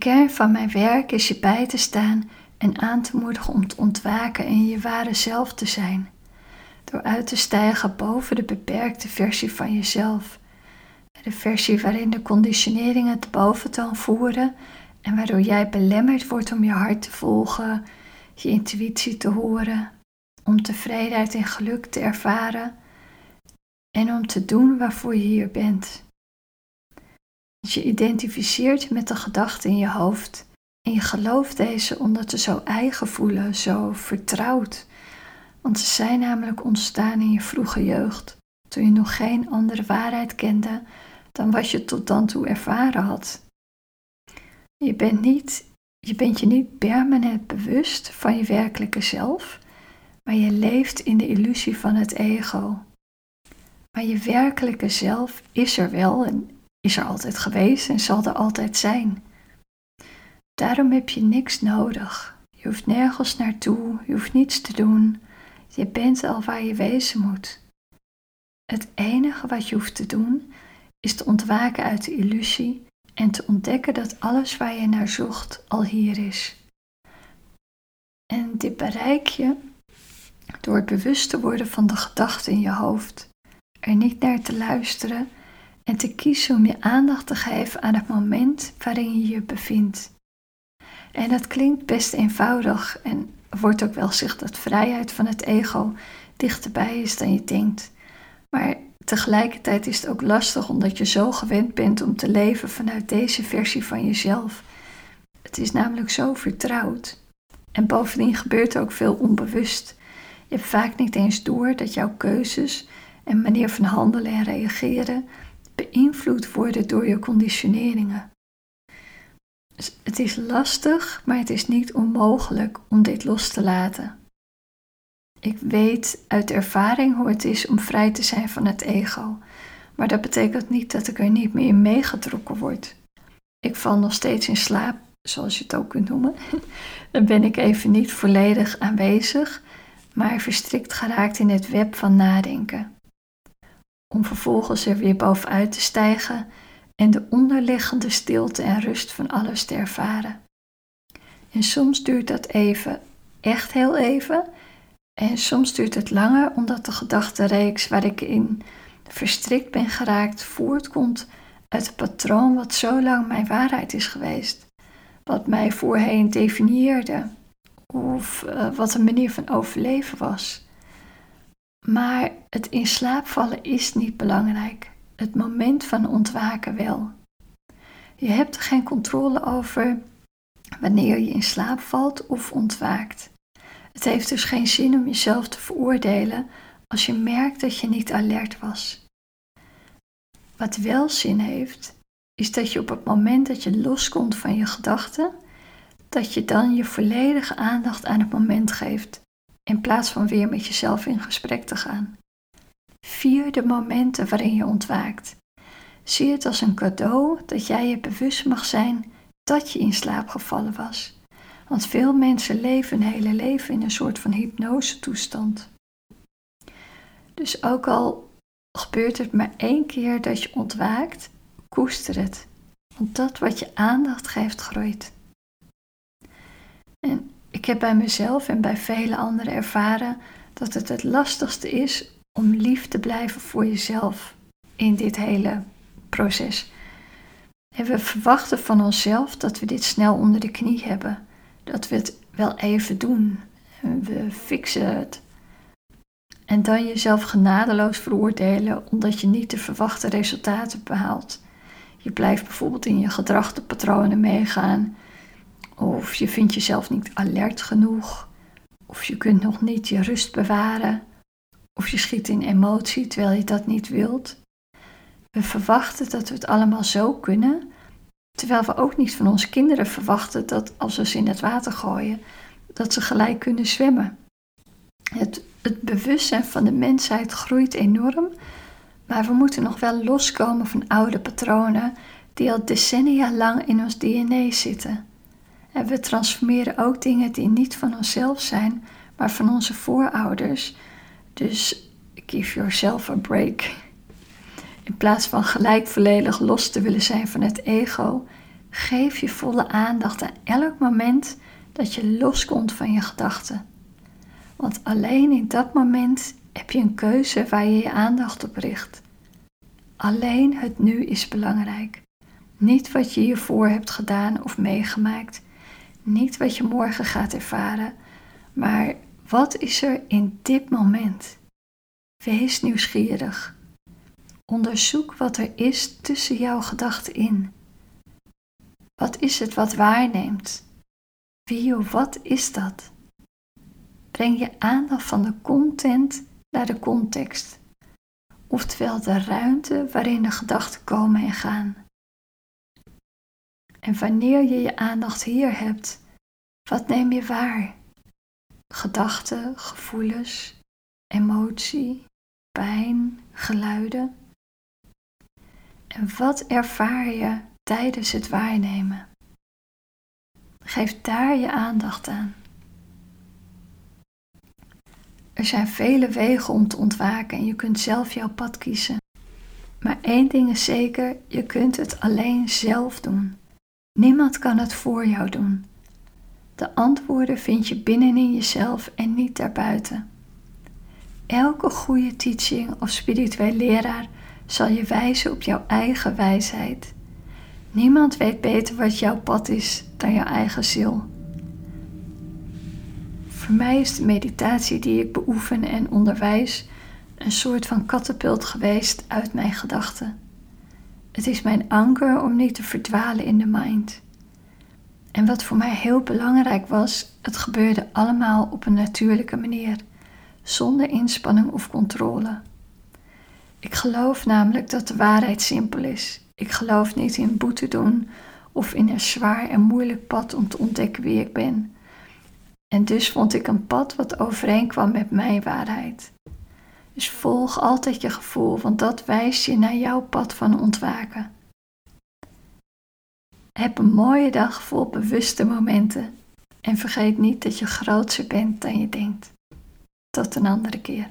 kern van mijn werk is je bij te staan en aan te moedigen om te ontwaken en je ware zelf te zijn. Door uit te stijgen boven de beperkte versie van jezelf. De versie waarin de conditioneringen het boventoon voeren en waardoor jij belemmerd wordt om je hart te volgen, je intuïtie te horen, om tevredenheid en geluk te ervaren en om te doen waarvoor je hier bent. Je identificeert met de gedachten in je hoofd en je gelooft deze omdat ze zo eigen voelen, zo vertrouwd. Want ze zijn namelijk ontstaan in je vroege jeugd, toen je nog geen andere waarheid kende dan wat je tot dan toe ervaren had. Je bent, niet, je bent je niet permanent bewust van je werkelijke zelf, maar je leeft in de illusie van het ego. Maar je werkelijke zelf is er wel en is er altijd geweest en zal er altijd zijn. Daarom heb je niks nodig. Je hoeft nergens naartoe, je hoeft niets te doen. Je bent al waar je wezen moet. Het enige wat je hoeft te doen is te ontwaken uit de illusie en te ontdekken dat alles waar je naar zocht al hier is. En dit bereik je door het bewust te worden van de gedachten in je hoofd, er niet naar te luisteren en te kiezen om je aandacht te geven aan het moment waarin je je bevindt. En dat klinkt best eenvoudig en wordt ook wel gezegd dat vrijheid van het ego dichterbij is dan je denkt. Maar tegelijkertijd is het ook lastig omdat je zo gewend bent om te leven vanuit deze versie van jezelf. Het is namelijk zo vertrouwd. En bovendien gebeurt er ook veel onbewust. Je hebt vaak niet eens door dat jouw keuzes en manier van handelen en reageren beïnvloed worden door je conditioneringen. Het is lastig, maar het is niet onmogelijk om dit los te laten. Ik weet uit ervaring hoe het is om vrij te zijn van het ego, maar dat betekent niet dat ik er niet meer in meegetrokken word. Ik val nog steeds in slaap, zoals je het ook kunt noemen. Dan ben ik even niet volledig aanwezig, maar verstrikt geraakt in het web van nadenken om vervolgens er weer bovenuit te stijgen en de onderliggende stilte en rust van alles te ervaren. En soms duurt dat even, echt heel even, en soms duurt het langer omdat de gedachtenreeks waar ik in verstrikt ben geraakt voortkomt uit het patroon wat zo lang mijn waarheid is geweest, wat mij voorheen definieerde of uh, wat een manier van overleven was. Maar het in slaap vallen is niet belangrijk. Het moment van ontwaken wel. Je hebt er geen controle over wanneer je in slaap valt of ontwaakt. Het heeft dus geen zin om jezelf te veroordelen als je merkt dat je niet alert was. Wat wel zin heeft, is dat je op het moment dat je loskomt van je gedachten, dat je dan je volledige aandacht aan het moment geeft in plaats van weer met jezelf in gesprek te gaan. Vier de momenten waarin je ontwaakt. Zie het als een cadeau dat jij je bewust mag zijn dat je in slaap gevallen was. Want veel mensen leven hun hele leven in een soort van hypnosetoestand. Dus ook al gebeurt het maar één keer dat je ontwaakt, koester het. Want dat wat je aandacht geeft, groeit. En ik heb bij mezelf en bij vele anderen ervaren dat het het lastigste is om lief te blijven voor jezelf in dit hele proces. En we verwachten van onszelf dat we dit snel onder de knie hebben, dat we het wel even doen. We fixen het. En dan jezelf genadeloos veroordelen omdat je niet de verwachte resultaten behaalt. Je blijft bijvoorbeeld in je gedragpatronen meegaan of je vindt jezelf niet alert genoeg. Of je kunt nog niet je rust bewaren. Of je schiet in emotie terwijl je dat niet wilt. We verwachten dat we het allemaal zo kunnen, terwijl we ook niet van onze kinderen verwachten dat als we ze in het water gooien, dat ze gelijk kunnen zwemmen. Het, het bewustzijn van de mensheid groeit enorm, maar we moeten nog wel loskomen van oude patronen die al decennia lang in ons DNA zitten. En we transformeren ook dingen die niet van onszelf zijn, maar van onze voorouders. Dus give yourself a break. In plaats van gelijk volledig los te willen zijn van het ego, Geef je volle aandacht aan elk moment dat je loskomt van je gedachten. Want alleen in dat moment heb je een keuze waar je je aandacht op richt. Alleen het nu is belangrijk. Niet wat je hiervoor hebt gedaan of meegemaakt. Niet wat je morgen gaat ervaren. Maar wat is er in dit moment? Wees nieuwsgierig. Onderzoek wat er is tussen jouw gedachten in. Wat is het wat waarneemt? Wie of wat is dat? Breng je aandacht van de content naar de context, oftewel de ruimte waarin de gedachten komen en gaan. En wanneer je je aandacht hier hebt, wat neem je waar? Gedachten, gevoelens, emotie, pijn, geluiden. En wat ervaar je tijdens het waarnemen? Geef daar je aandacht aan. Er zijn vele wegen om te ontwaken en je kunt zelf jouw pad kiezen. Maar één ding is zeker, je kunt het alleen zelf doen. Niemand kan het voor jou doen. De antwoorden vind je binnenin jezelf en niet daarbuiten. Elke goede teaching of spiritueel leraar zal je wijzen op jouw eigen wijsheid. Niemand weet beter wat jouw pad is dan jouw eigen ziel. Voor mij is de meditatie die ik beoefen en onderwijs een soort van katapult geweest uit mijn gedachten. Het is mijn anker om niet te verdwalen in de mind. En wat voor mij heel belangrijk was, het gebeurde allemaal op een natuurlijke manier, zonder inspanning of controle. Ik geloof namelijk dat de waarheid simpel is. Ik geloof niet in boete doen of in een zwaar en moeilijk pad om te ontdekken wie ik ben. En dus vond ik een pad wat overeenkwam met mijn waarheid. Dus volg altijd je gevoel, want dat wijst je naar jouw pad van ontwaken. Heb een mooie dag vol bewuste momenten en vergeet niet dat je grootser bent dan je denkt. Tot een andere keer.